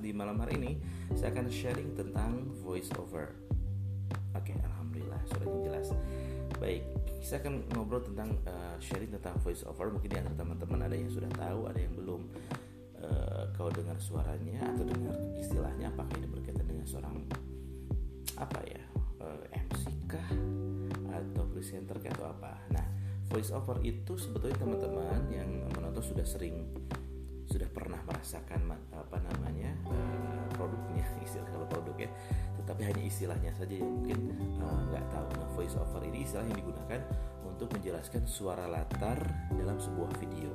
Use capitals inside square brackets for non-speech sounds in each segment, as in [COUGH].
Di malam hari ini saya akan sharing tentang voice over. Oke, alhamdulillah suaranya jelas. Baik, saya akan ngobrol tentang uh, sharing tentang voice over. Mungkin di antara teman-teman ada yang sudah tahu, ada yang belum. Uh, kau dengar suaranya atau dengar istilahnya apakah ini berkaitan dengan seorang apa ya uh, MC kah atau presenter kah atau apa? Nah, voice over itu sebetulnya teman-teman yang menonton sudah sering sudah pernah merasakan apa namanya uh, produknya [LAUGHS] istilah kalau produk ya. Tetapi hanya istilahnya saja yang mungkin eh, nggak uh, tahu. Nah voice over ini istilah yang digunakan untuk menjelaskan suara latar dalam sebuah video.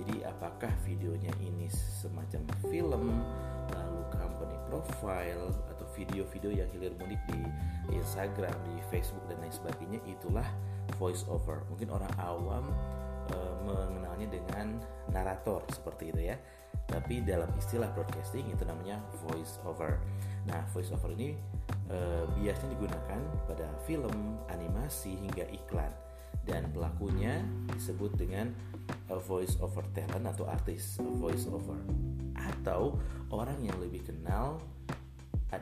Jadi apakah videonya ini semacam film lalu company profile atau video-video yang hilir mudik di Instagram di Facebook dan lain sebagainya itulah voice over. Mungkin orang awam uh, mengenalnya dengan narator seperti itu ya. Tapi dalam istilah broadcasting itu namanya voice over. Nah, voice over ini uh, biasanya digunakan pada film, animasi hingga iklan. Dan pelakunya disebut dengan voice over talent atau artis voice over atau orang yang lebih kenal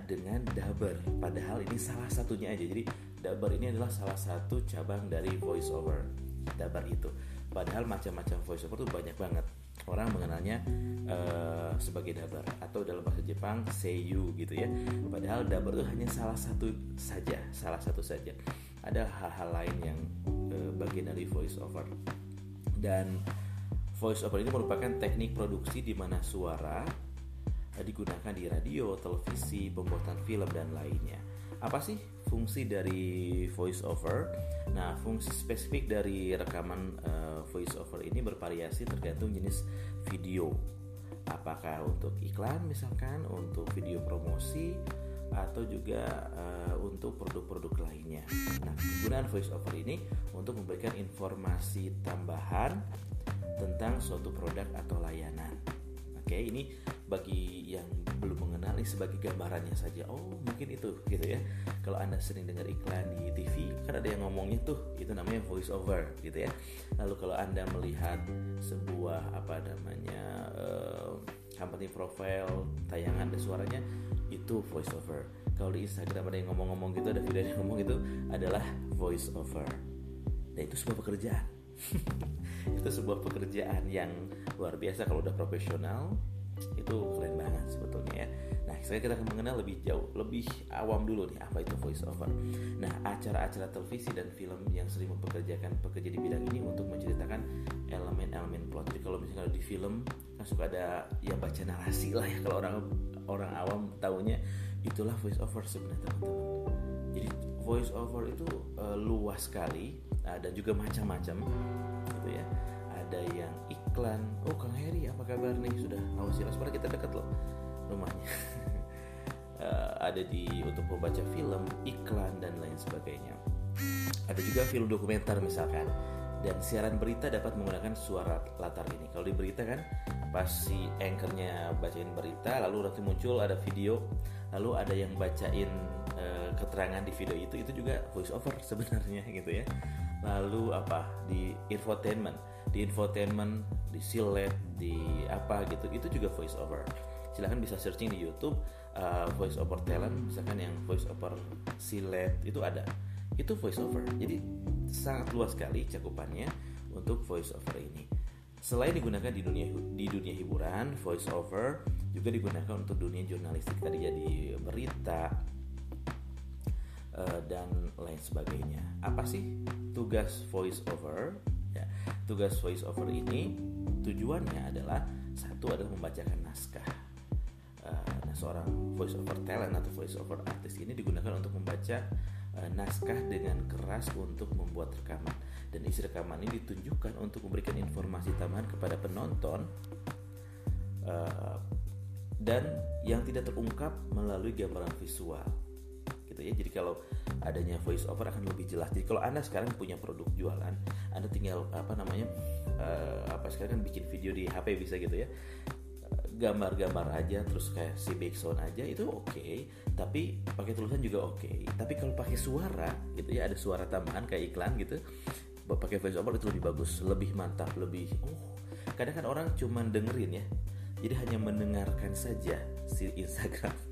dengan dubber. Padahal ini salah satunya aja. Jadi dubber ini adalah salah satu cabang dari voice over dubber itu Padahal macam-macam voiceover tuh banyak banget. Orang mengenalnya uh, sebagai dabar atau dalam bahasa Jepang seiyu gitu ya. Padahal dabar itu hanya salah satu saja, salah satu saja. Ada hal-hal lain yang uh, bagian dari voiceover. Dan voiceover ini merupakan teknik produksi di mana suara uh, digunakan di radio, televisi, pembuatan film dan lainnya. Apa sih fungsi dari voice over. Nah, fungsi spesifik dari rekaman uh, voice over ini bervariasi tergantung jenis video. Apakah untuk iklan misalkan, untuk video promosi atau juga uh, untuk produk-produk lainnya. Nah, penggunaan voice over ini untuk memberikan informasi tambahan tentang suatu produk atau layanan. Oke, ini bagi yang belum mengenal ini sebagai gambarannya saja. Oh, mungkin itu gitu ya. Kalau Anda sering dengar iklan di TV, kan ada yang ngomongnya tuh, itu namanya voice over gitu ya. Lalu kalau Anda melihat sebuah apa namanya uh, company profile, tayangan ada suaranya, itu voice over. Kalau di Instagram ada yang ngomong-ngomong gitu, ada video yang ngomong itu adalah voice over. Dan itu sebuah pekerjaan. [LAUGHS] itu sebuah pekerjaan yang luar biasa kalau udah profesional itu keren banget sebetulnya ya. Nah, sekarang kita akan mengenal lebih jauh, lebih awam dulu nih apa itu voice over. Nah, acara-acara televisi dan film yang sering mempekerjakan pekerja di bidang ini untuk menceritakan elemen-elemen plot. Jadi kalau misalnya di film kan suka ada ya baca narasi lah ya kalau orang orang awam tahunya itulah voice over sebenarnya teman-teman. Jadi voice over itu uh, luas sekali uh, dan juga macam-macam gitu ya ada yang iklan. Oh Kang Heri apa kabar nih? Sudah mau silas pada kita dekat loh rumahnya. Uh, [LAUGHS] ada di untuk membaca film iklan dan lain sebagainya. Ada juga film dokumenter misalkan. Dan siaran berita dapat menggunakan suara latar ini. Kalau di berita kan pas si anchornya bacain berita lalu nanti muncul ada video lalu ada yang bacain uh, keterangan di video itu itu juga voice over sebenarnya [LAUGHS] gitu ya. Lalu apa? Di infotainment di infotainment di silet di apa gitu itu juga voice over silahkan bisa searching di YouTube uh, voice over talent misalkan yang voice over silet itu ada itu voice over jadi sangat luas sekali cakupannya untuk voice over ini selain digunakan di dunia di dunia hiburan voice over juga digunakan untuk dunia jurnalistik tadi jadi berita uh, dan lain sebagainya. Apa sih tugas voice over? Ya, tugas voice over ini tujuannya adalah satu adalah membacakan naskah. Uh, nah, seorang voice over talent atau voice over artist ini digunakan untuk membaca uh, naskah dengan keras untuk membuat rekaman. Dan isi rekaman ini ditunjukkan untuk memberikan informasi tambahan kepada penonton uh, dan yang tidak terungkap melalui gambaran visual gitu ya. Jadi kalau adanya voice over akan lebih jelas. Jadi kalau anda sekarang punya produk jualan, anda tinggal apa namanya uh, apa sekarang kan bikin video di HP bisa gitu ya gambar-gambar aja terus kayak si background aja itu oke okay, tapi pakai tulisan juga oke okay. tapi kalau pakai suara gitu ya ada suara tambahan kayak iklan gitu pakai voice over itu lebih bagus lebih mantap lebih oh kadang kan orang cuma dengerin ya jadi hanya mendengarkan saja si Instagram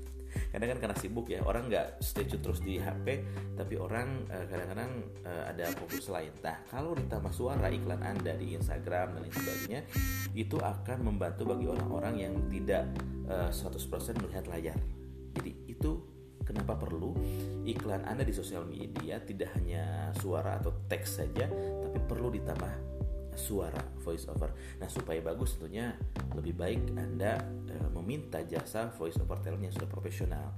kadang kan karena sibuk ya orang nggak stay tune terus di HP tapi orang uh, kadang-kadang uh, ada fokus lain. Nah kalau ditambah suara iklan anda di Instagram dan lain sebagainya itu akan membantu bagi orang-orang yang tidak uh, 100% melihat layar. Jadi itu kenapa perlu iklan anda di sosial media tidak hanya suara atau teks saja tapi perlu ditambah suara voice over. Nah, supaya bagus tentunya lebih baik Anda e, meminta jasa voice over talent yang sudah profesional.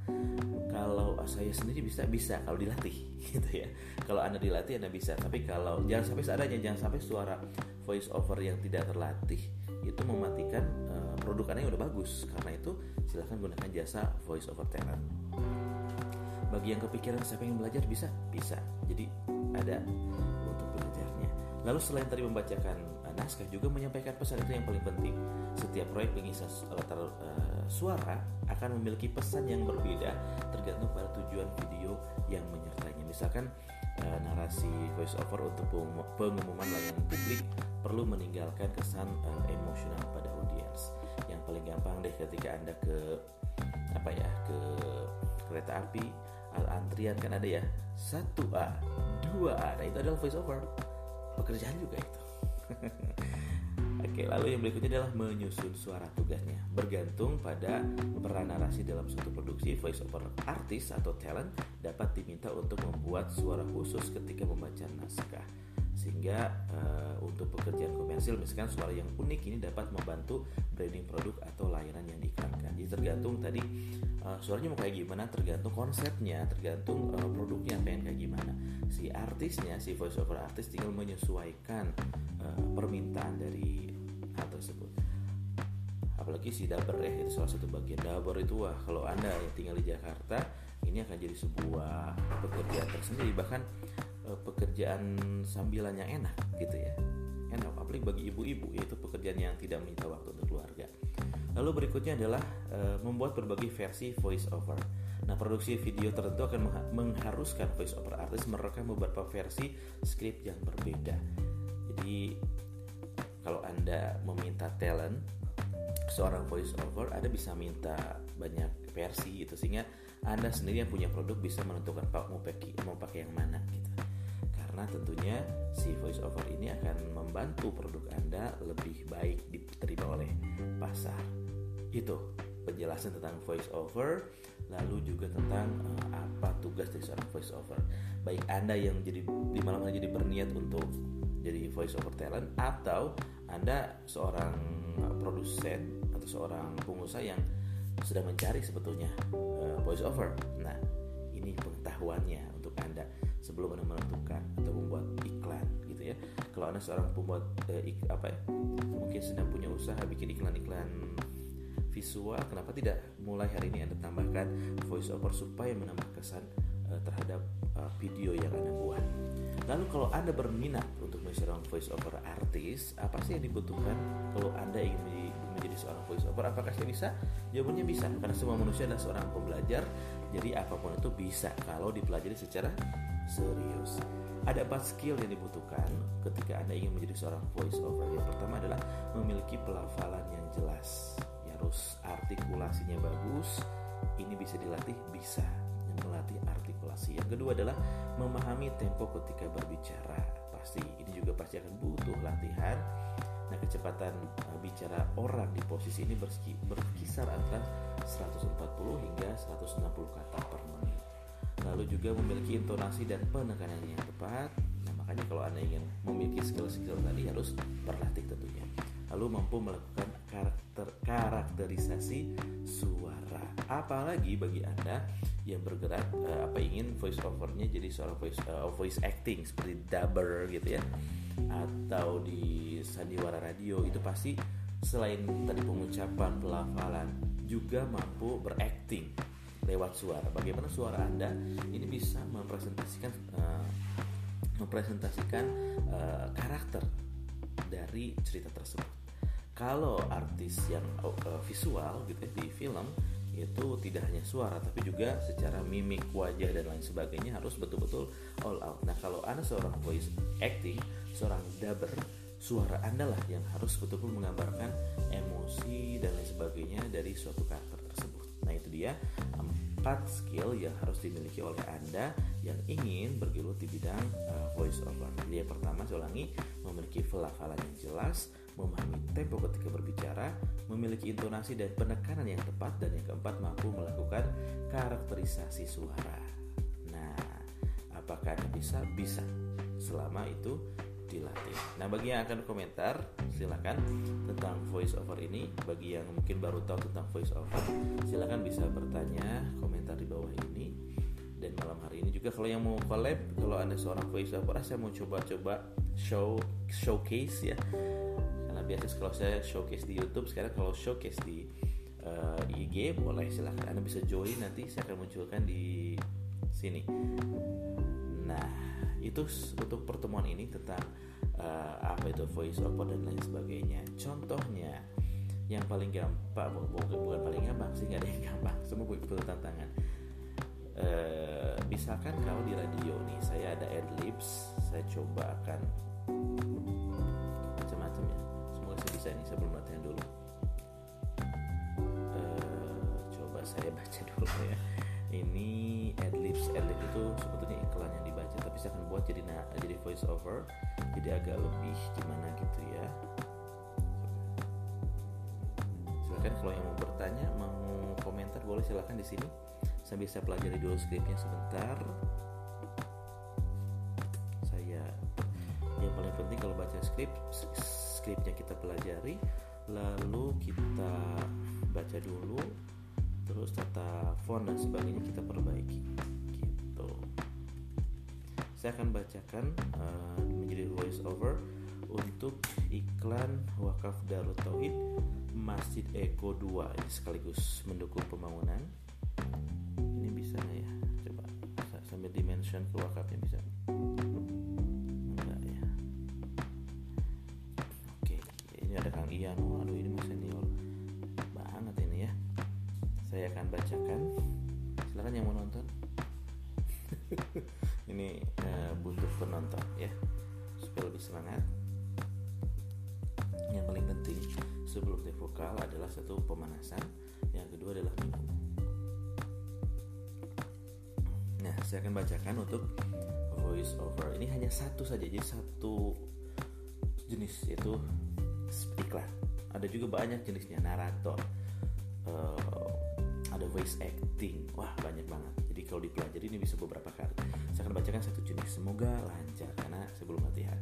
Kalau saya sendiri bisa bisa kalau dilatih [LAUGHS] gitu ya. Kalau Anda dilatih Anda bisa, tapi kalau jangan sampai seadanya jangan sampai suara voice over yang tidak terlatih itu mematikan e, produk Anda yang udah bagus. Karena itu silahkan gunakan jasa voice over talent. Bagi yang kepikiran saya pengen belajar bisa, bisa. Jadi ada Lalu selain tadi membacakan uh, naskah juga menyampaikan pesan itu yang paling penting. Setiap proyek pengisi latar uh, suara akan memiliki pesan yang berbeda tergantung pada tujuan video yang menyertainya. Misalkan uh, narasi voice over untuk pengumuman layanan publik perlu meninggalkan kesan uh, emosional pada audiens. Yang paling gampang deh ketika Anda ke apa ya, ke kereta api antrian kan ada ya satu A dua A nah itu adalah voice over pekerjaan juga itu [LAUGHS] Oke, lalu yang berikutnya adalah menyusun suara tugasnya. Bergantung pada peran narasi dalam suatu produksi, voice over artis atau talent dapat diminta untuk membuat suara khusus ketika membaca naskah. Sehingga uh, untuk pekerjaan komersil, misalkan suara yang unik ini dapat membantu branding produk atau layanan yang diiklankan. Jadi tergantung tadi uh, suaranya mau kayak gimana, tergantung konsepnya, tergantung uh, produknya pengen kayak gimana. Si artisnya si voice over artis tinggal menyesuaikan uh, permintaan dari hal tersebut. Apalagi si daber ya itu salah satu bagian daber itu wah kalau anda yang tinggal di Jakarta ini akan jadi sebuah pekerjaan tersendiri. Bahkan pekerjaan sambilan yang enak gitu ya enak apalagi bagi ibu-ibu yaitu pekerjaan yang tidak menyita waktu untuk keluarga lalu berikutnya adalah uh, membuat berbagai versi voice over Nah, produksi video tertentu akan mengharuskan voice over artist merekam beberapa versi skrip yang berbeda. Jadi, kalau Anda meminta talent seorang voice over, Anda bisa minta banyak versi itu sehingga Anda sendiri yang punya produk bisa menentukan Pak mau pakai mau pakai yang mana gitu. Karena tentunya si voice over ini akan membantu produk Anda lebih baik diterima oleh pasar. Itu penjelasan tentang voice over lalu juga tentang uh, apa tugas dari seorang voice over baik anda yang jadi di malam hari jadi berniat untuk jadi voice over talent atau anda seorang produsen atau seorang pengusaha yang sedang mencari sebetulnya uh, voice over nah ini pengetahuannya untuk anda. Sebelum anda kalau anda seorang pembuat uh, ik, apa ya mungkin sedang punya usaha bikin iklan-iklan visual kenapa tidak mulai hari ini Anda tambahkan voice over supaya menambah kesan uh, terhadap uh, video yang Anda buat. Lalu kalau Anda berminat untuk menjadi seorang voice over artis, apa sih yang dibutuhkan kalau Anda ingin menjadi, menjadi seorang voice over? Apakah saya bisa? Jawabannya bisa, karena semua manusia adalah seorang pembelajar. Jadi apa pun itu bisa kalau dipelajari secara serius. Ada empat skill yang dibutuhkan ketika Anda ingin menjadi seorang voice over. Yang pertama adalah memiliki pelafalan yang jelas harus artikulasinya bagus. Ini bisa dilatih bisa melatih artikulasi. Yang kedua adalah memahami tempo ketika berbicara. Pasti ini juga pasti akan butuh latihan. Nah kecepatan uh, bicara orang di posisi ini berkisar antara 140 hingga 160 kata lalu juga memiliki intonasi dan penekanan yang tepat. Nah makanya kalau anda ingin memiliki skill-skill tadi harus berlatih tentunya. Lalu mampu melakukan karakter karakterisasi suara. Apalagi bagi anda yang bergerak uh, apa ingin voice overnya jadi seorang voice uh, voice acting seperti dubber gitu ya atau di sandiwara radio itu pasti selain tadi pengucapan pelafalan juga mampu berakting lewat suara. Bagaimana suara anda ini bisa mempresentasikan uh, mempresentasikan uh, karakter dari cerita tersebut kalau artis yang uh, visual gitu ya, di film itu tidak hanya suara tapi juga secara mimik wajah dan lain sebagainya harus betul-betul all out. Nah kalau anda seorang voice acting, seorang dubber, suara anda lah yang harus betul-betul menggambarkan emosi dan lain sebagainya dari suatu karakter tersebut. Nah itu dia empat skill yang harus dimiliki oleh anda yang ingin bergelut di bidang uh, voice over. Jadi yang pertama saya ulangi memiliki pelafalan yang jelas, memahami tempo ketika berbicara, memiliki intonasi dan penekanan yang tepat, dan yang keempat mampu melakukan karakterisasi suara. Nah, apakah Anda bisa? Bisa. Selama itu dilatih. Nah, bagi yang akan komentar, silakan tentang voice over ini. Bagi yang mungkin baru tahu tentang voice over, silakan bisa bertanya komentar di bawah ini. Dan malam hari ini juga kalau yang mau collab, kalau anda seorang voice over, saya mau coba-coba show showcase ya biasa kalau saya showcase di YouTube sekarang kalau showcase di uh, eh, IG boleh silahkan anda bisa join nanti saya akan munculkan di sini nah itu untuk pertemuan ini tentang uh, apa itu voice over dan lain sebagainya. Contohnya yang paling gampang bukan, bukan paling gampang sih nggak ada yang gampang [LAUGHS] semua butuh tantangan. Uh, misalkan kalau di radio nih saya ada adlibs saya coba akan macam-macam ya. Bisa nih sebelum latihan dulu. Uh, coba saya [LAUGHS] baca dulu ya. Ini adlibs adlibs itu sebetulnya iklan yang saya akan buat jadi nah, jadi voice over jadi agak lebih gimana gitu ya. Silakan kalau yang mau bertanya mau komentar boleh silakan di sini. Saya bisa pelajari dulu skripnya sebentar. Saya yang paling penting kalau baca skrip skripnya kita pelajari lalu kita baca dulu terus tata font dan sebagainya kita perbaiki gitu saya akan bacakan uh, menjadi voice over untuk iklan wakaf Darut Tauhid Masjid Eko 2 ini sekaligus mendukung pembangunan. Ini bisa nggak ya? Coba sambil dimension ke wakafnya bisa Ian oh, aduh ini mas senior banget ini ya. Saya akan bacakan. Silahkan yang mau nonton butuh penonton ya. Supaya lebih semangat. Yang paling penting sebelum take vokal adalah satu pemanasan yang kedua adalah minum. Nah saya akan bacakan untuk voice over ini hanya satu saja jadi satu jenis yaitu iklan ada juga banyak jenisnya narator. Uh, ada voice acting. Wah banyak banget. Jadi kalau dipelajari ini bisa beberapa kali akan bacakan satu jenis semoga lancar karena sebelum latihan.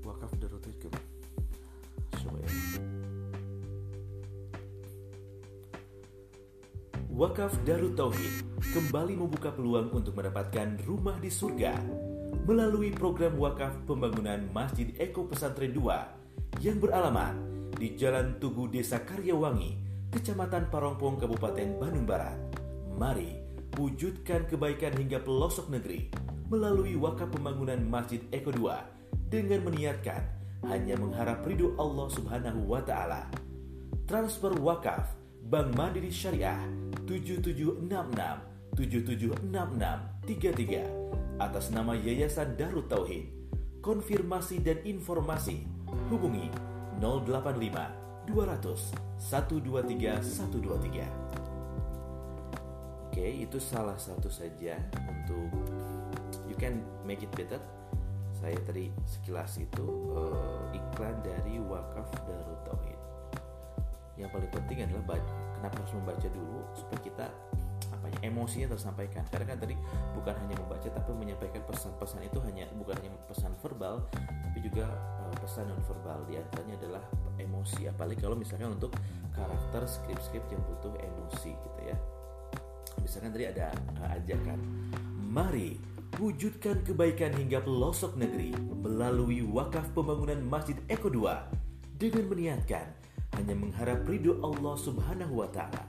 Wakaf darutikum ya Wakaf Darut Tauhid kembali membuka peluang untuk mendapatkan rumah di surga melalui program wakaf pembangunan Masjid Eko Pesantren 2 yang beralamat di Jalan Tugu Desa Karyawangi, Kecamatan Parongpong, Kabupaten Bandung Barat. Mari wujudkan kebaikan hingga pelosok negeri melalui wakaf pembangunan Masjid Eko 2 dengan meniatkan hanya mengharap ridho Allah Subhanahu wa taala. Transfer wakaf Bank Mandiri Syariah 7766 7766 33 atas nama Yayasan Darut Tauhid. Konfirmasi dan informasi hubungi 085 200 123 123. Oke, itu salah satu saja untuk you can make it better. Saya tadi sekilas itu uh, iklan dari wakaf Darut Tauhid. Yang paling penting adalah kenapa harus membaca dulu supaya kita apa ya emosinya tersampaikan karena kan tadi bukan hanya membaca tapi menyampaikan pesan-pesan itu hanya bukan hanya pesan verbal tapi juga uh, pesan non verbal di antaranya adalah emosi apalagi kalau misalnya untuk karakter skrip-skrip yang butuh emosi gitu ya misalkan tadi ada uh, ajakan. Mari wujudkan kebaikan hingga pelosok negeri melalui wakaf pembangunan Masjid Eko 2 dengan meniatkan hanya mengharap ridho Allah Subhanahu wa taala.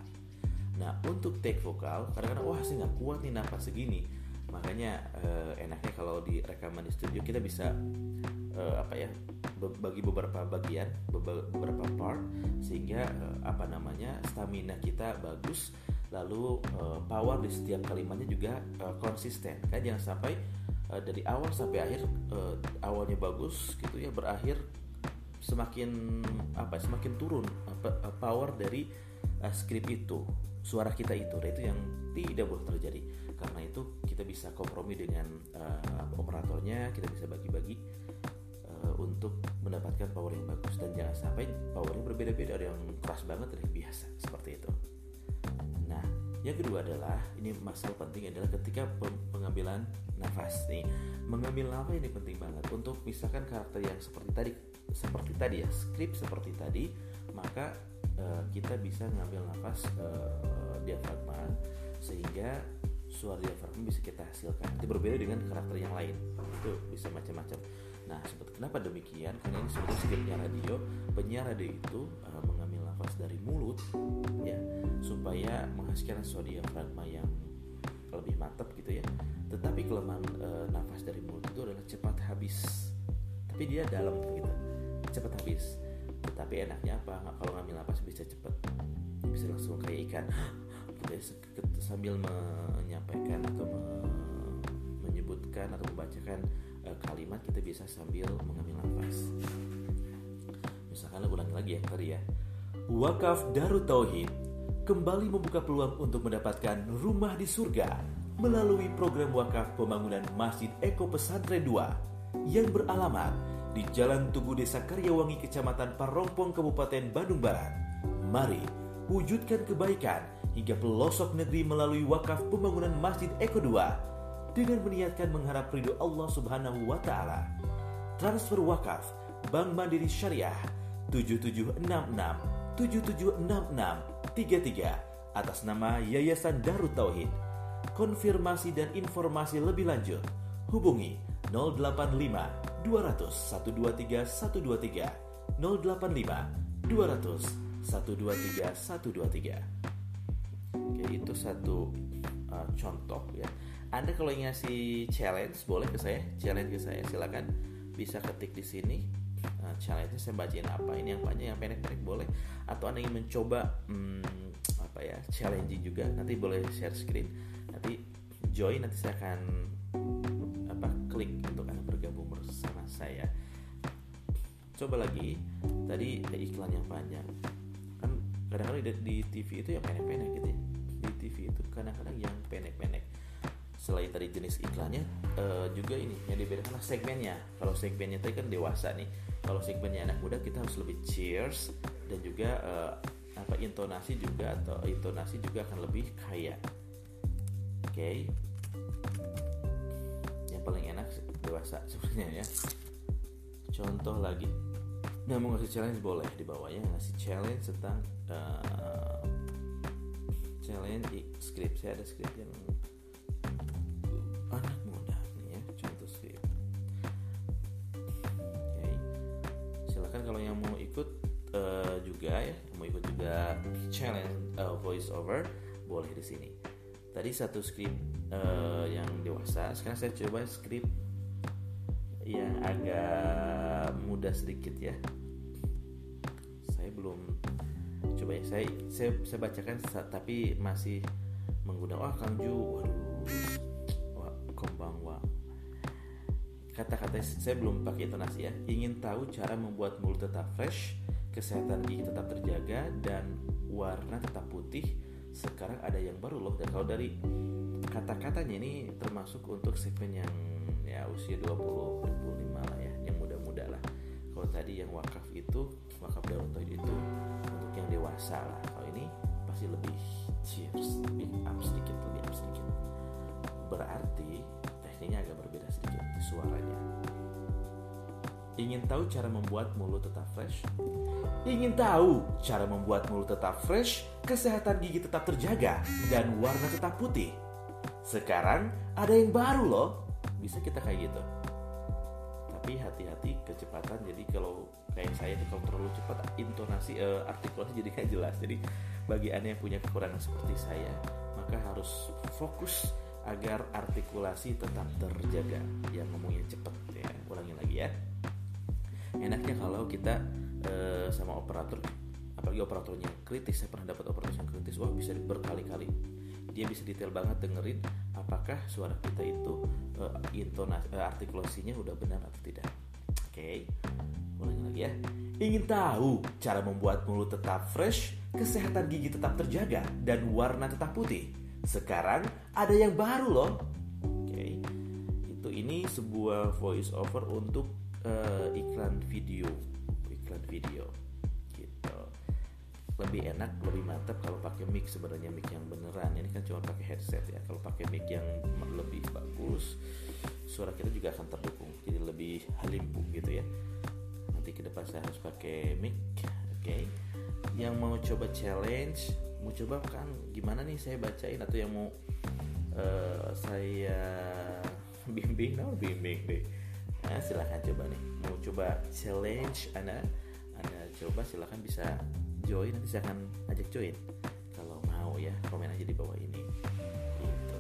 Nah untuk take vokal kadang-kadang wah sih nggak kuat nih nafas segini. Makanya eh, enaknya kalau di rekaman di studio kita bisa eh, apa ya bagi beberapa bagian beberapa part sehingga eh, apa namanya stamina kita bagus lalu eh, power di setiap kalimatnya juga eh, konsisten. Kan jangan sampai eh, dari awal sampai akhir eh, awalnya bagus gitu ya berakhir semakin apa semakin turun uh, power dari uh, script itu suara kita itu. Dan itu yang tidak boleh terjadi. Karena itu kita bisa kompromi dengan uh, operatornya kita bisa bagi-bagi uh, untuk mendapatkan power yang bagus. Dan jangan sampai powernya berbeda-beda ada yang keras banget ada biasa. Seperti itu nah yang kedua adalah ini masalah penting adalah ketika pengambilan nafas nih. Mengambil nafas ini penting banget untuk misalkan karakter yang seperti tadi seperti tadi ya skrip seperti tadi maka uh, kita bisa mengambil nafas uh, diafragma sehingga suara diafragma bisa kita hasilkan. Itu berbeda dengan karakter yang lain. Itu bisa macam-macam. Nah seperti kenapa demikian? Karena ini seperti skripnya radio. Penyiar radio itu uh, nafas dari mulut ya supaya menghasilkan suara diafragma yang lebih mantap gitu ya. Tetapi kelemahan uh, nafas dari mulut itu adalah cepat habis. Tapi dia dalam gitu cepat habis. Tetapi enaknya apa? Kalau ngambil napas bisa cepat bisa langsung kayak ikan [GASPS] sambil menyampaikan atau me menyebutkan atau membacakan uh, kalimat kita bisa sambil mengambil nafas. Misalkan ulangi lagi ya tadi ya Wakaf Darut Tauhid kembali membuka peluang untuk mendapatkan rumah di surga melalui program wakaf pembangunan Masjid Eko Pesantren 2 yang beralamat di Jalan Tugu Desa Karyawangi Kecamatan Parompong Kabupaten Bandung Barat. Mari wujudkan kebaikan hingga pelosok negeri melalui wakaf pembangunan Masjid Eko 2 dengan meniatkan mengharap ridho Allah Subhanahu wa taala. Transfer wakaf Bank Mandiri Syariah 7766 7766 33 atas nama Yayasan Darut Tauhid. Konfirmasi dan informasi lebih lanjut hubungi 085 200 123 123 085 200 123 123 Oke itu satu uh, contoh ya. Anda kalau ingin ngasih challenge boleh ke saya challenge ke saya silakan. Bisa ketik di sini uh, challenge saya bacain apa? Ini yang panjang yang pendek-pendek boleh? Atau anda ingin mencoba hmm, apa ya challenging juga? Nanti boleh share screen. Nanti join nanti saya akan apa klik untuk anda bergabung bersama saya. Coba lagi. Tadi ada iklan yang panjang. Kan kadang-kadang di, di TV itu yang pendek-pendek gitu ya. Di TV itu kadang-kadang yang pendek-pendek selain tadi jenis iklannya uh, juga ini yang dibedakan segmennya. Kalau segmennya tadi kan dewasa nih. Kalau segmennya anak muda kita harus lebih cheers dan juga uh, apa intonasi juga atau intonasi juga akan lebih kaya. Oke. Okay paling enak dewasa sebenarnya ya. Contoh lagi. Nah mau ngasih challenge boleh. Di bawahnya ngasih challenge tentang uh, challenge di script. Saya ada script yang voice over boleh di sini. Tadi satu script uh, yang dewasa sekarang saya coba script yang agak mudah sedikit ya. Saya belum coba ya. Saya saya, saya bacakan tapi masih menggunakan wah Kang Ju waduh wah kombang wah. Kata-kata saya belum pakai intonasi ya. Ingin tahu cara membuat mulut tetap fresh kesehatan gigi tetap terjaga dan warna tetap putih sekarang ada yang baru loh. Dan kalau dari kata-katanya ini termasuk untuk segmen yang ya usia 20 25 lah ya yang muda-muda lah. Kalau tadi yang wakaf itu wakaf darotoid itu untuk yang dewasa lah. Kalau ini pasti lebih cheers lebih up sedikit lebih up sedikit. Berarti tekniknya agak berbeda sedikit suaranya Ingin tahu cara membuat mulut tetap fresh? Ingin tahu cara membuat mulut tetap fresh, kesehatan gigi tetap terjaga, dan warna tetap putih? Sekarang ada yang baru loh. Bisa kita kayak gitu. Tapi hati-hati kecepatan. Jadi kalau kayak saya itu terlalu cepat intonasi uh, artikulasi jadi kayak jelas. Jadi bagi anda yang punya kekurangan seperti saya, maka harus fokus agar artikulasi tetap terjaga. Yang ngomongnya cepat ya. Ulangi lagi ya enaknya kalau kita uh, sama operator apalagi operatornya kritis saya pernah dapat operator yang kritis wah bisa berkali-kali dia bisa detail banget dengerin apakah suara kita itu uh, intonasi uh, artikulasinya udah benar atau tidak oke okay. ulangi lagi ya Ingin tahu cara membuat mulut tetap fresh, kesehatan gigi tetap terjaga, dan warna tetap putih? Sekarang ada yang baru loh. Oke, itu ini sebuah voice over untuk uh, iklan video, iklan video. Gitu. Lebih enak, lebih mantap kalau pakai mic sebenarnya mic yang beneran. Ini kan cuma pakai headset ya. Kalau pakai mic yang lebih bagus, suara kita juga akan terdukung. Jadi lebih halimpu gitu ya nanti ke depan saya harus pakai mic oke okay. yang mau coba challenge mau coba kan gimana nih saya bacain atau yang mau uh, saya [LAUGHS] bimbing no bimbing deh nah, silahkan coba nih. Mau coba challenge anda anda coba silahkan bisa join nanti saya akan ajak join. Kalau mau ya komen aja di bawah ini. Gitu.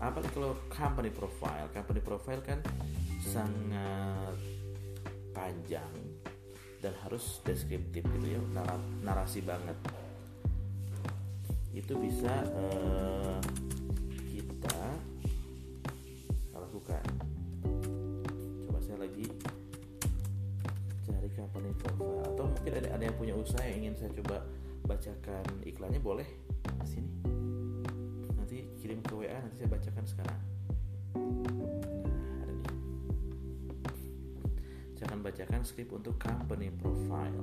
Apalagi kalau company profile? Company profile kan sangat panjang dan harus deskriptif gitu ya narasi banget. Itu bisa uh, kita lakukan saya lagi. Cari company profile. Atau mungkin ada ada yang punya usaha yang ingin saya coba bacakan. Iklannya boleh sini. Nanti kirim ke WA nanti saya bacakan sekarang. Bacakan skrip untuk company profile.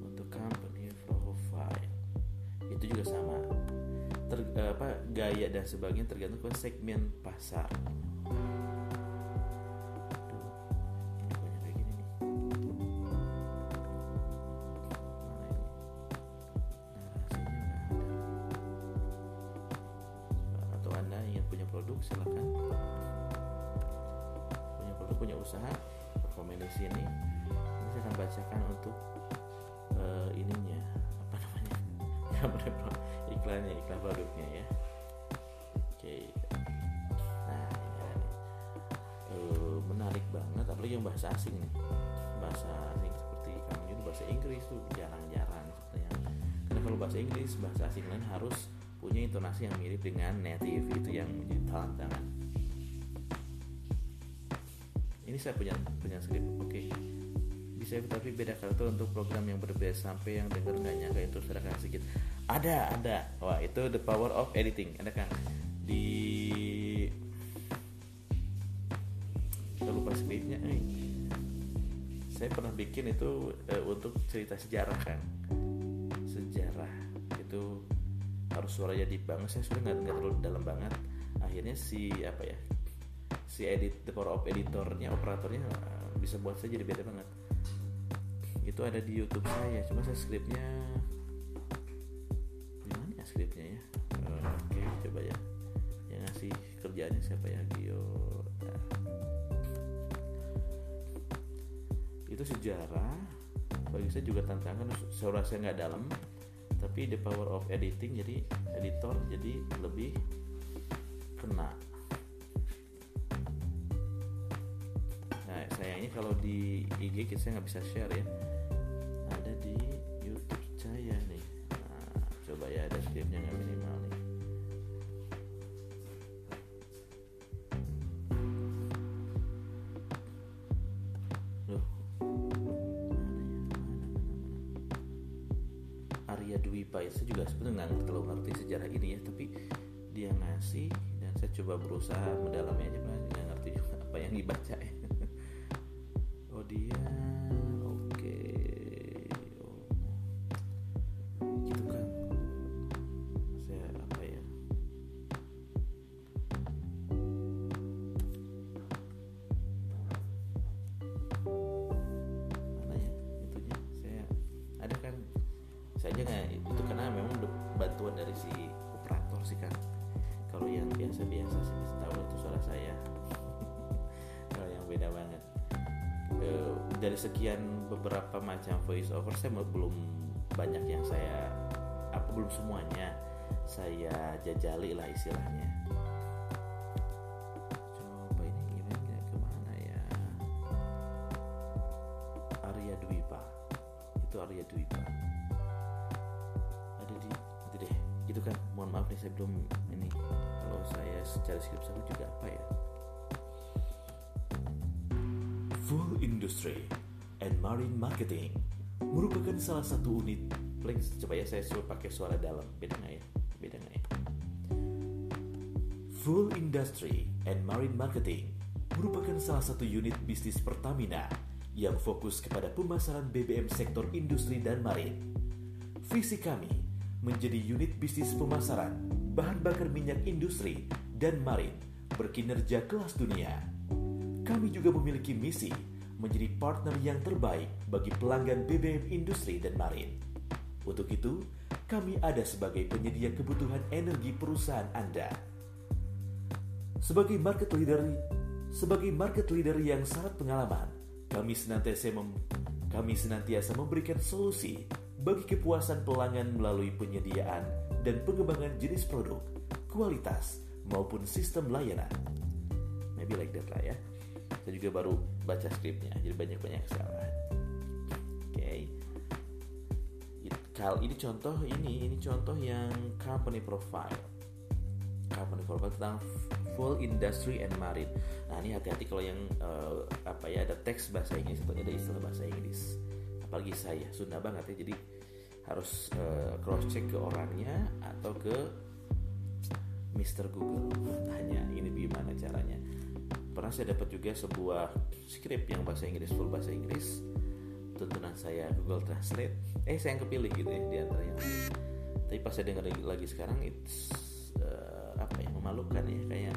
Untuk company profile. Itu juga sama. Ter, apa gaya dan sebagainya tergantung ke segmen pasar bahasa Inggris bahasa asing lain harus punya intonasi yang mirip dengan native itu yang menjadi tantangan. Ini saya punya punya skrip oke. Okay. bisa tapi beda karakter untuk program yang berbeda sampai yang denger nggak nyangka itu sedangkan sedikit. Ada ada. Wah itu the power of editing. Ada kan? Di lupa skripnya eh. saya pernah bikin itu uh, untuk cerita sejarah kan harus suaranya deep banget saya sudah nggak terlalu dalam banget. Akhirnya si apa ya si edit the power of editornya operatornya uh, bisa buat saya jadi beda banget. Itu ada di YouTube saya cuma saya skripnya gimana ya skripnya ya? Uh, oke coba ya. Yang ngasih kerjaannya siapa ya? Gio nah. itu sejarah. Bagi saya juga tantangan suara saya nggak dalam tapi the power of editing jadi editor jadi lebih kena. Kalau di IG kita nggak bisa share ya. Ada di YouTube saya nih coba berusaha mendalami aja sekian beberapa macam voice over saya belum banyak yang saya apa belum semuanya saya jajali lah istilahnya. Coba ini gimana ke mana ya? Arya Dwipa itu Arya Dwipa ada di itu deh. Gitu kan mohon maaf nih saya belum ini. Kalau saya secara skrip saya juga apa ya? Full industry and Marine Marketing merupakan salah satu unit Please, coba ya saya suruh pakai suara dalam beda nggak ya beda nggak ya Full Industry and Marine Marketing merupakan salah satu unit bisnis Pertamina yang fokus kepada pemasaran BBM sektor industri dan marine. Visi kami menjadi unit bisnis pemasaran bahan bakar minyak industri dan marine berkinerja kelas dunia. Kami juga memiliki misi menjadi partner yang terbaik bagi pelanggan BBM industri dan marine. Untuk itu, kami ada sebagai penyedia kebutuhan energi perusahaan Anda. Sebagai market leader, sebagai market leader yang sangat pengalaman, kami senantiasa mem kami senantiasa memberikan solusi bagi kepuasan pelanggan melalui penyediaan dan pengembangan jenis produk, kualitas, maupun sistem layanan. Maybe like that lah ya. Saya juga baru baca skripnya, jadi banyak-banyak kesalahan. Oke. Okay. Kal ini contoh ini, ini contoh yang company profile. Company profile tentang full industry and marine. Nah ini hati-hati kalau yang uh, apa ya ada teks bahasa Inggris atau ada istilah bahasa Inggris. Apalagi saya Sunda banget ya jadi harus uh, cross check ke orangnya atau ke Mr. Google tanya ini gimana caranya. Pernah saya dapat juga sebuah script yang bahasa Inggris full bahasa Inggris. Tuntunan saya Google Translate. Eh saya yang kepilih gitu ya di antara yang lain. Tapi pas saya dengar lagi sekarang it's apa ya memalukan ya kayak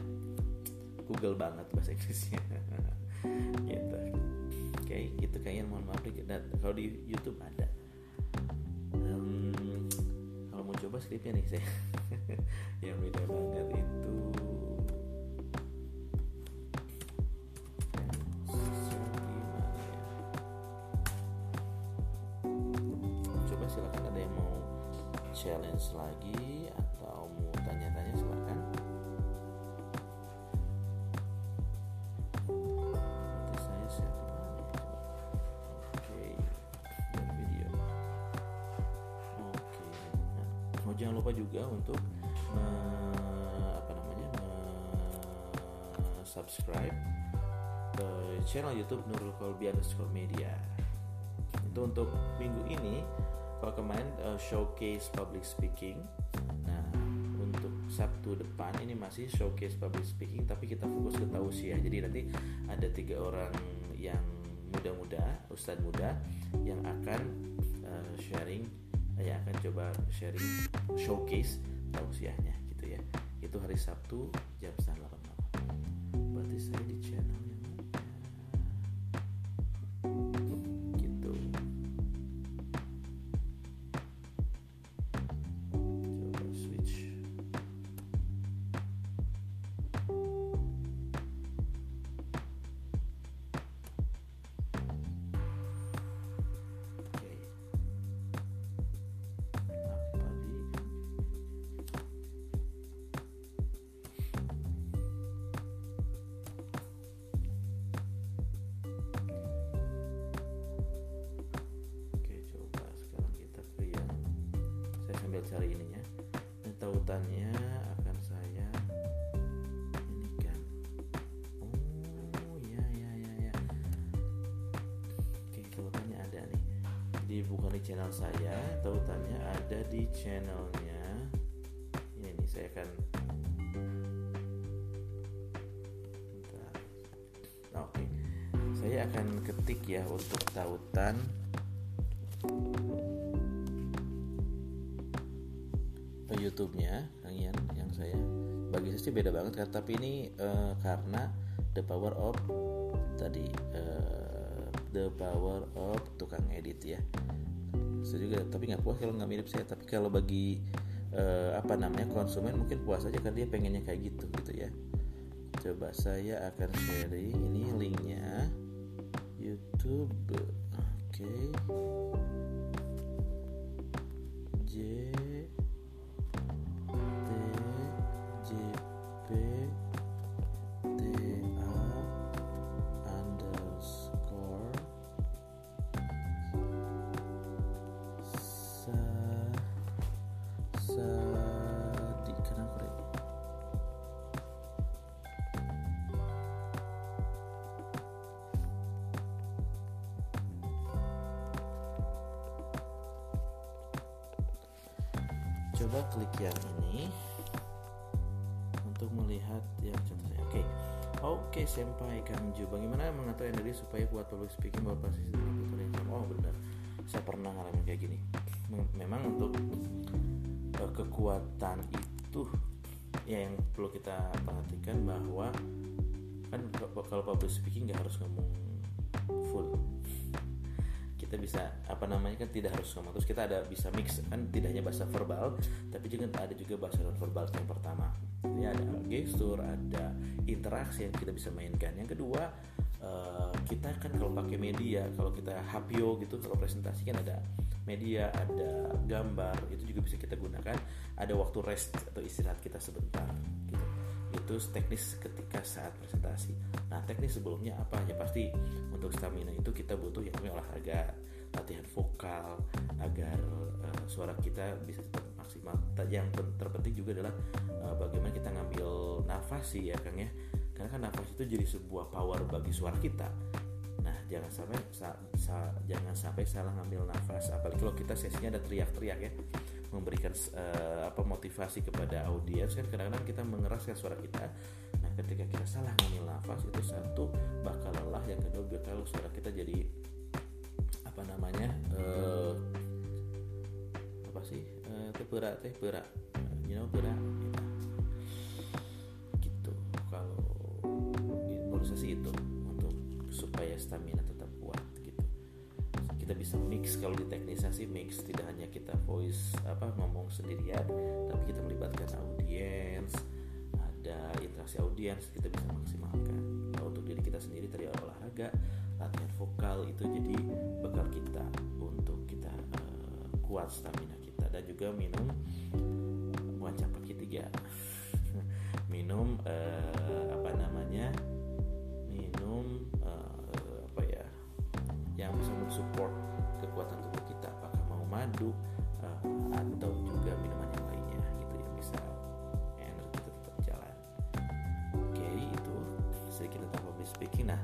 Google banget bahasa Inggrisnya. [LAUGHS] Gitu. Oke okay, gitu kayaknya mohon maaf dan kalau di YouTube ada. Um, kalau mau coba skripnya nih saya. [LAUGHS] Yang beda banget itu challenge lagi atau mau tanya-tanya silakan. Nanti saya share ya? Oke video. Oke nah oh, jangan lupa juga untuk me, apa namanya me, subscribe ke channel YouTube Nurul Kolbi media. Itu untuk minggu ini kalau kemarin uh, showcase public speaking. Nah untuk Sabtu depan ini masih showcase public speaking tapi kita fokus ke tausiah jadi nanti ada tiga orang yang muda-muda ustadz muda yang akan uh, sharing uh, yang akan coba sharing showcase tausiahnya gitu ya. Itu hari Sabtu channel saya tautannya ada di channelnya. Ini nih saya akan Bentar. oke. Saya akan ketik ya untuk tautan. YouTube-nya kalian yang saya bagi saya sih beda banget kan? Tapi ini eh, karena the power of tadi eh, the power of tukang edit ya saya juga tapi nggak puas kalau nggak mirip saya. Tapi kalau bagi eh, apa namanya konsumen mungkin puas aja kan dia pengennya kayak gitu gitu ya. Coba saya akan sharing. Ini linknya. YouTube. Oke. J supaya kuat public speaking bahwa pasti yang sama. Oh benar saya pernah ngalamin kayak gini. Memang untuk uh, kekuatan itu ya yang perlu kita perhatikan bahwa kan kalau public speaking nggak harus ngomong full. Kita bisa apa namanya kan tidak harus ngomong. Terus kita ada bisa mix kan tidak hanya bahasa verbal tapi juga ada juga bahasa non verbal yang pertama. Ini ada gestur ada interaksi yang kita bisa mainkan. Yang kedua uh, kita kan kalau pakai media kalau kita hapio gitu kalau presentasi kan ada media ada gambar itu juga bisa kita gunakan ada waktu rest atau istirahat kita sebentar gitu itu teknis ketika saat presentasi. Nah, teknis sebelumnya apa? Ya pasti untuk stamina itu kita butuh yang namanya olahraga, latihan vokal agar uh, suara kita bisa tetap maksimal. Yang terpenting juga adalah uh, bagaimana kita ngambil nafas sih ya Kang ya. Karena kan nafas itu jadi sebuah power bagi suara kita. Nah, jangan sampai sa, sa, jangan sampai salah ngambil nafas. Apalagi kalau kita sesinya ada teriak-teriak ya memberikan uh, apa motivasi kepada audiens kan kadang-kadang kita mengeraskan suara kita nah ketika kita salah ngambil nafas itu satu bakal lelah yang kedua bakal suara kita jadi apa namanya uh, apa sih uh, berat teh berat you know berat. Sih itu untuk supaya stamina tetap kuat gitu. Kita bisa mix kalau di teknisasi mix tidak hanya kita voice apa ngomong sendirian tapi kita melibatkan audiens ada interaksi audiens kita bisa maksimalkan. Kalau untuk diri kita sendiri tadi olahraga latihan vokal itu jadi bekal kita untuk kita uh, kuat stamina kita. Dan juga minum bukan pakai tiga. [LAUGHS] Minum uh, apa namanya minum uh, apa ya yang bisa mensupport kekuatan tubuh kita apakah mau madu uh, atau juga minuman yang lainnya gitu yang bisa energi tetap jalan. Oke okay, itu sedikit tentang public speaking. Nah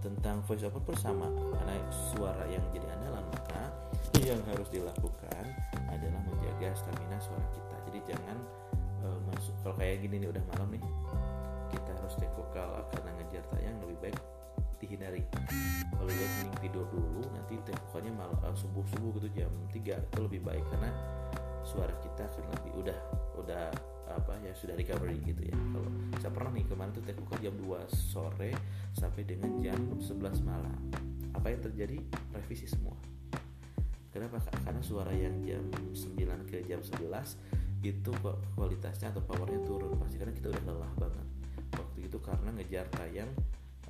tentang voice over pun sama karena suara yang jadi andalan maka yang harus dilakukan adalah menjaga stamina suara kita. Jadi jangan uh, masuk kalau kayak gini nih udah malam nih kita harus take vokal karena ngejar tayang lebih baik dihindari. Kalau baik mending tidur dulu nanti take vokalnya malah uh, subuh subuh gitu jam 3 itu lebih baik karena suara kita akan lebih udah udah apa ya sudah recovery gitu ya. Kalau saya pernah nih kemarin tuh take vokal jam 2 sore sampai dengan jam 11 malam. Apa yang terjadi? Revisi semua. Kenapa? Karena suara yang jam 9 ke jam 11 itu kualitasnya atau powernya turun pasti karena kita udah lelah banget itu karena ngejar tayang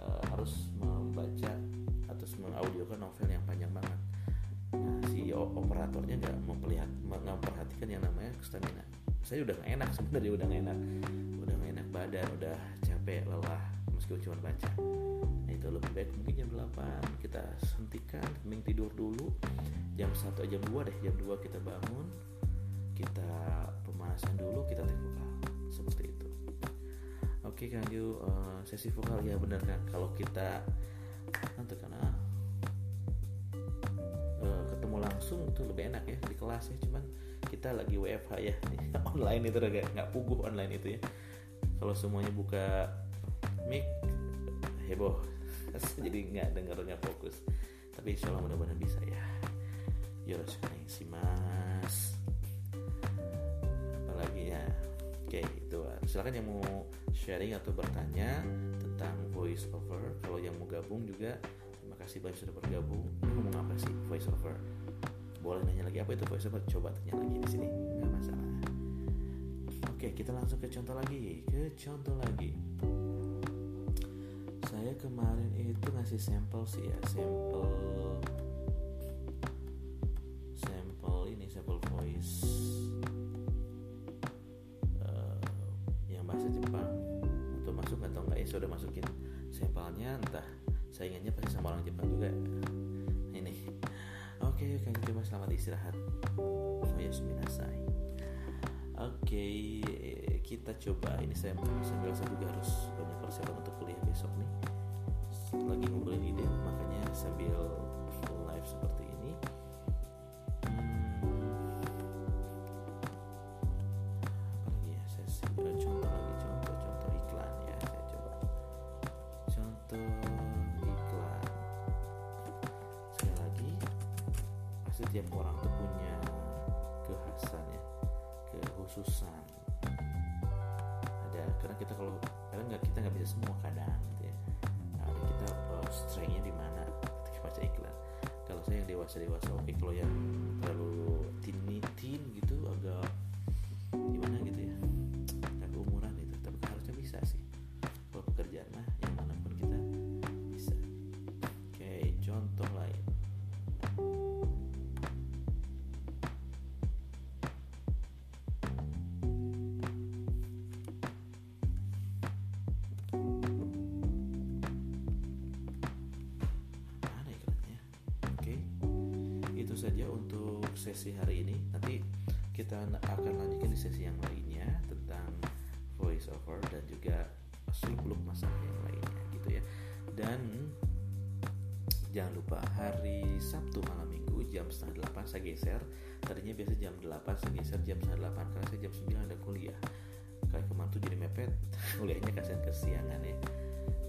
e, harus membaca atau mengaudiokan novel yang panjang banget. Nah si operatornya nggak memperlihat memperhatikan yang namanya stamina. Saya udah gak enak [LAUGHS] sebenarnya udah gak enak. Udah gak enak badan udah capek lelah meskipun cuma baca. Nah itu lebih baik mungkin jam 8 kita hentikan mending tidur dulu. Jam 1 jam 2 deh jam 2 kita bangun. Kita pemanasan dulu kita take vokal seperti itu oke kan yuk uh, sesi vokal? Ya benar kan? Kalau kita nanti karena uh, ketemu langsung itu lebih enak ya di kelas ya. Cuman kita lagi WFH ya. [LAUGHS] Online itu agak nggak puguh online itu ya. Kalau semuanya buka mic heboh. [LAUGHS] Jadi nggak denger nggak fokus. Tapi insya Allah mudah-mudahan bisa ya. Yoroshiku mas. Apalagi ya? Oke. itu silakan yang mau sharing atau bertanya tentang voice over. Kalau yang mau gabung juga terima kasih banyak sudah bergabung. Ngomong apa sih voice over? Boleh nanya lagi apa itu voiceover coba tanya lagi di sini. Nggak masalah. Oke kita langsung ke contoh lagi. Ke contoh lagi. Saya kemarin itu ngasih sampel sih ya sampel coba ini saya sambil saya juga harus banyak persiapan untuk kuliah besok nih. Lagi ngumpulin ide makanya sambil full live seperti ini. Oh ya? Saya coba contoh lagi contoh contoh iklan ya saya coba. Contoh iklan. Sekali lagi pasti tiap orang tuh punya kekhasan ya kekhususan ada karena kita kalau kadang nggak kita nggak bisa semua kadang gitu ya. Nah, kita uh, strengthnya di mana? Ketika baca iklan. Kalau saya yang dewasa dewasa oke kalau yang terlalu teen gitu agak sesi hari ini nanti kita akan lanjutkan di sesi yang lainnya tentang voice over dan juga seluk beluk masalah yang lainnya gitu ya. Dan jangan lupa hari Sabtu malam minggu jam setengah delapan saya geser. Tadinya biasa jam 8 saya geser jam setengah delapan karena saya jam 9 ada kuliah. Kayak kemarin tuh jadi mepet [LAUGHS] kuliahnya kasihan kesiangan ya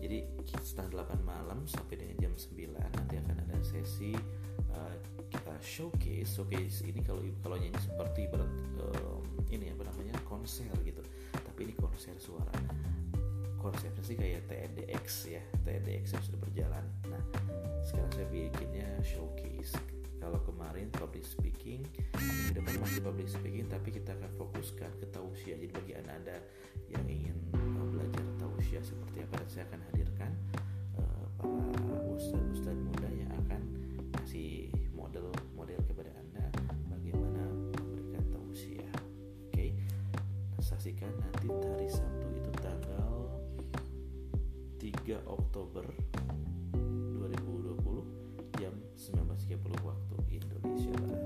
jadi setengah delapan malam sampai dengan jam 9 nanti akan ada sesi uh, kita showcase showcase ini kalau kalau nyanyi seperti berat um, ini apa namanya konser gitu. Tapi ini konser suara. Konsepnya sih kayak TEDx ya TEDx yang sudah berjalan. Nah sekarang saya bikinnya showcase. Kalau kemarin public speaking minggu depan masih public speaking tapi kita akan fokuskan ke tausiah. Jadi bagi anda, -anda yang ingin seperti apa dan saya akan hadirkan uh, para ustadz-ustadz muda yang akan kasih model-model kepada anda bagaimana memberikan tausiah oke okay? saksikan nanti hari Sabtu itu tanggal 3 Oktober 2020 jam 19.30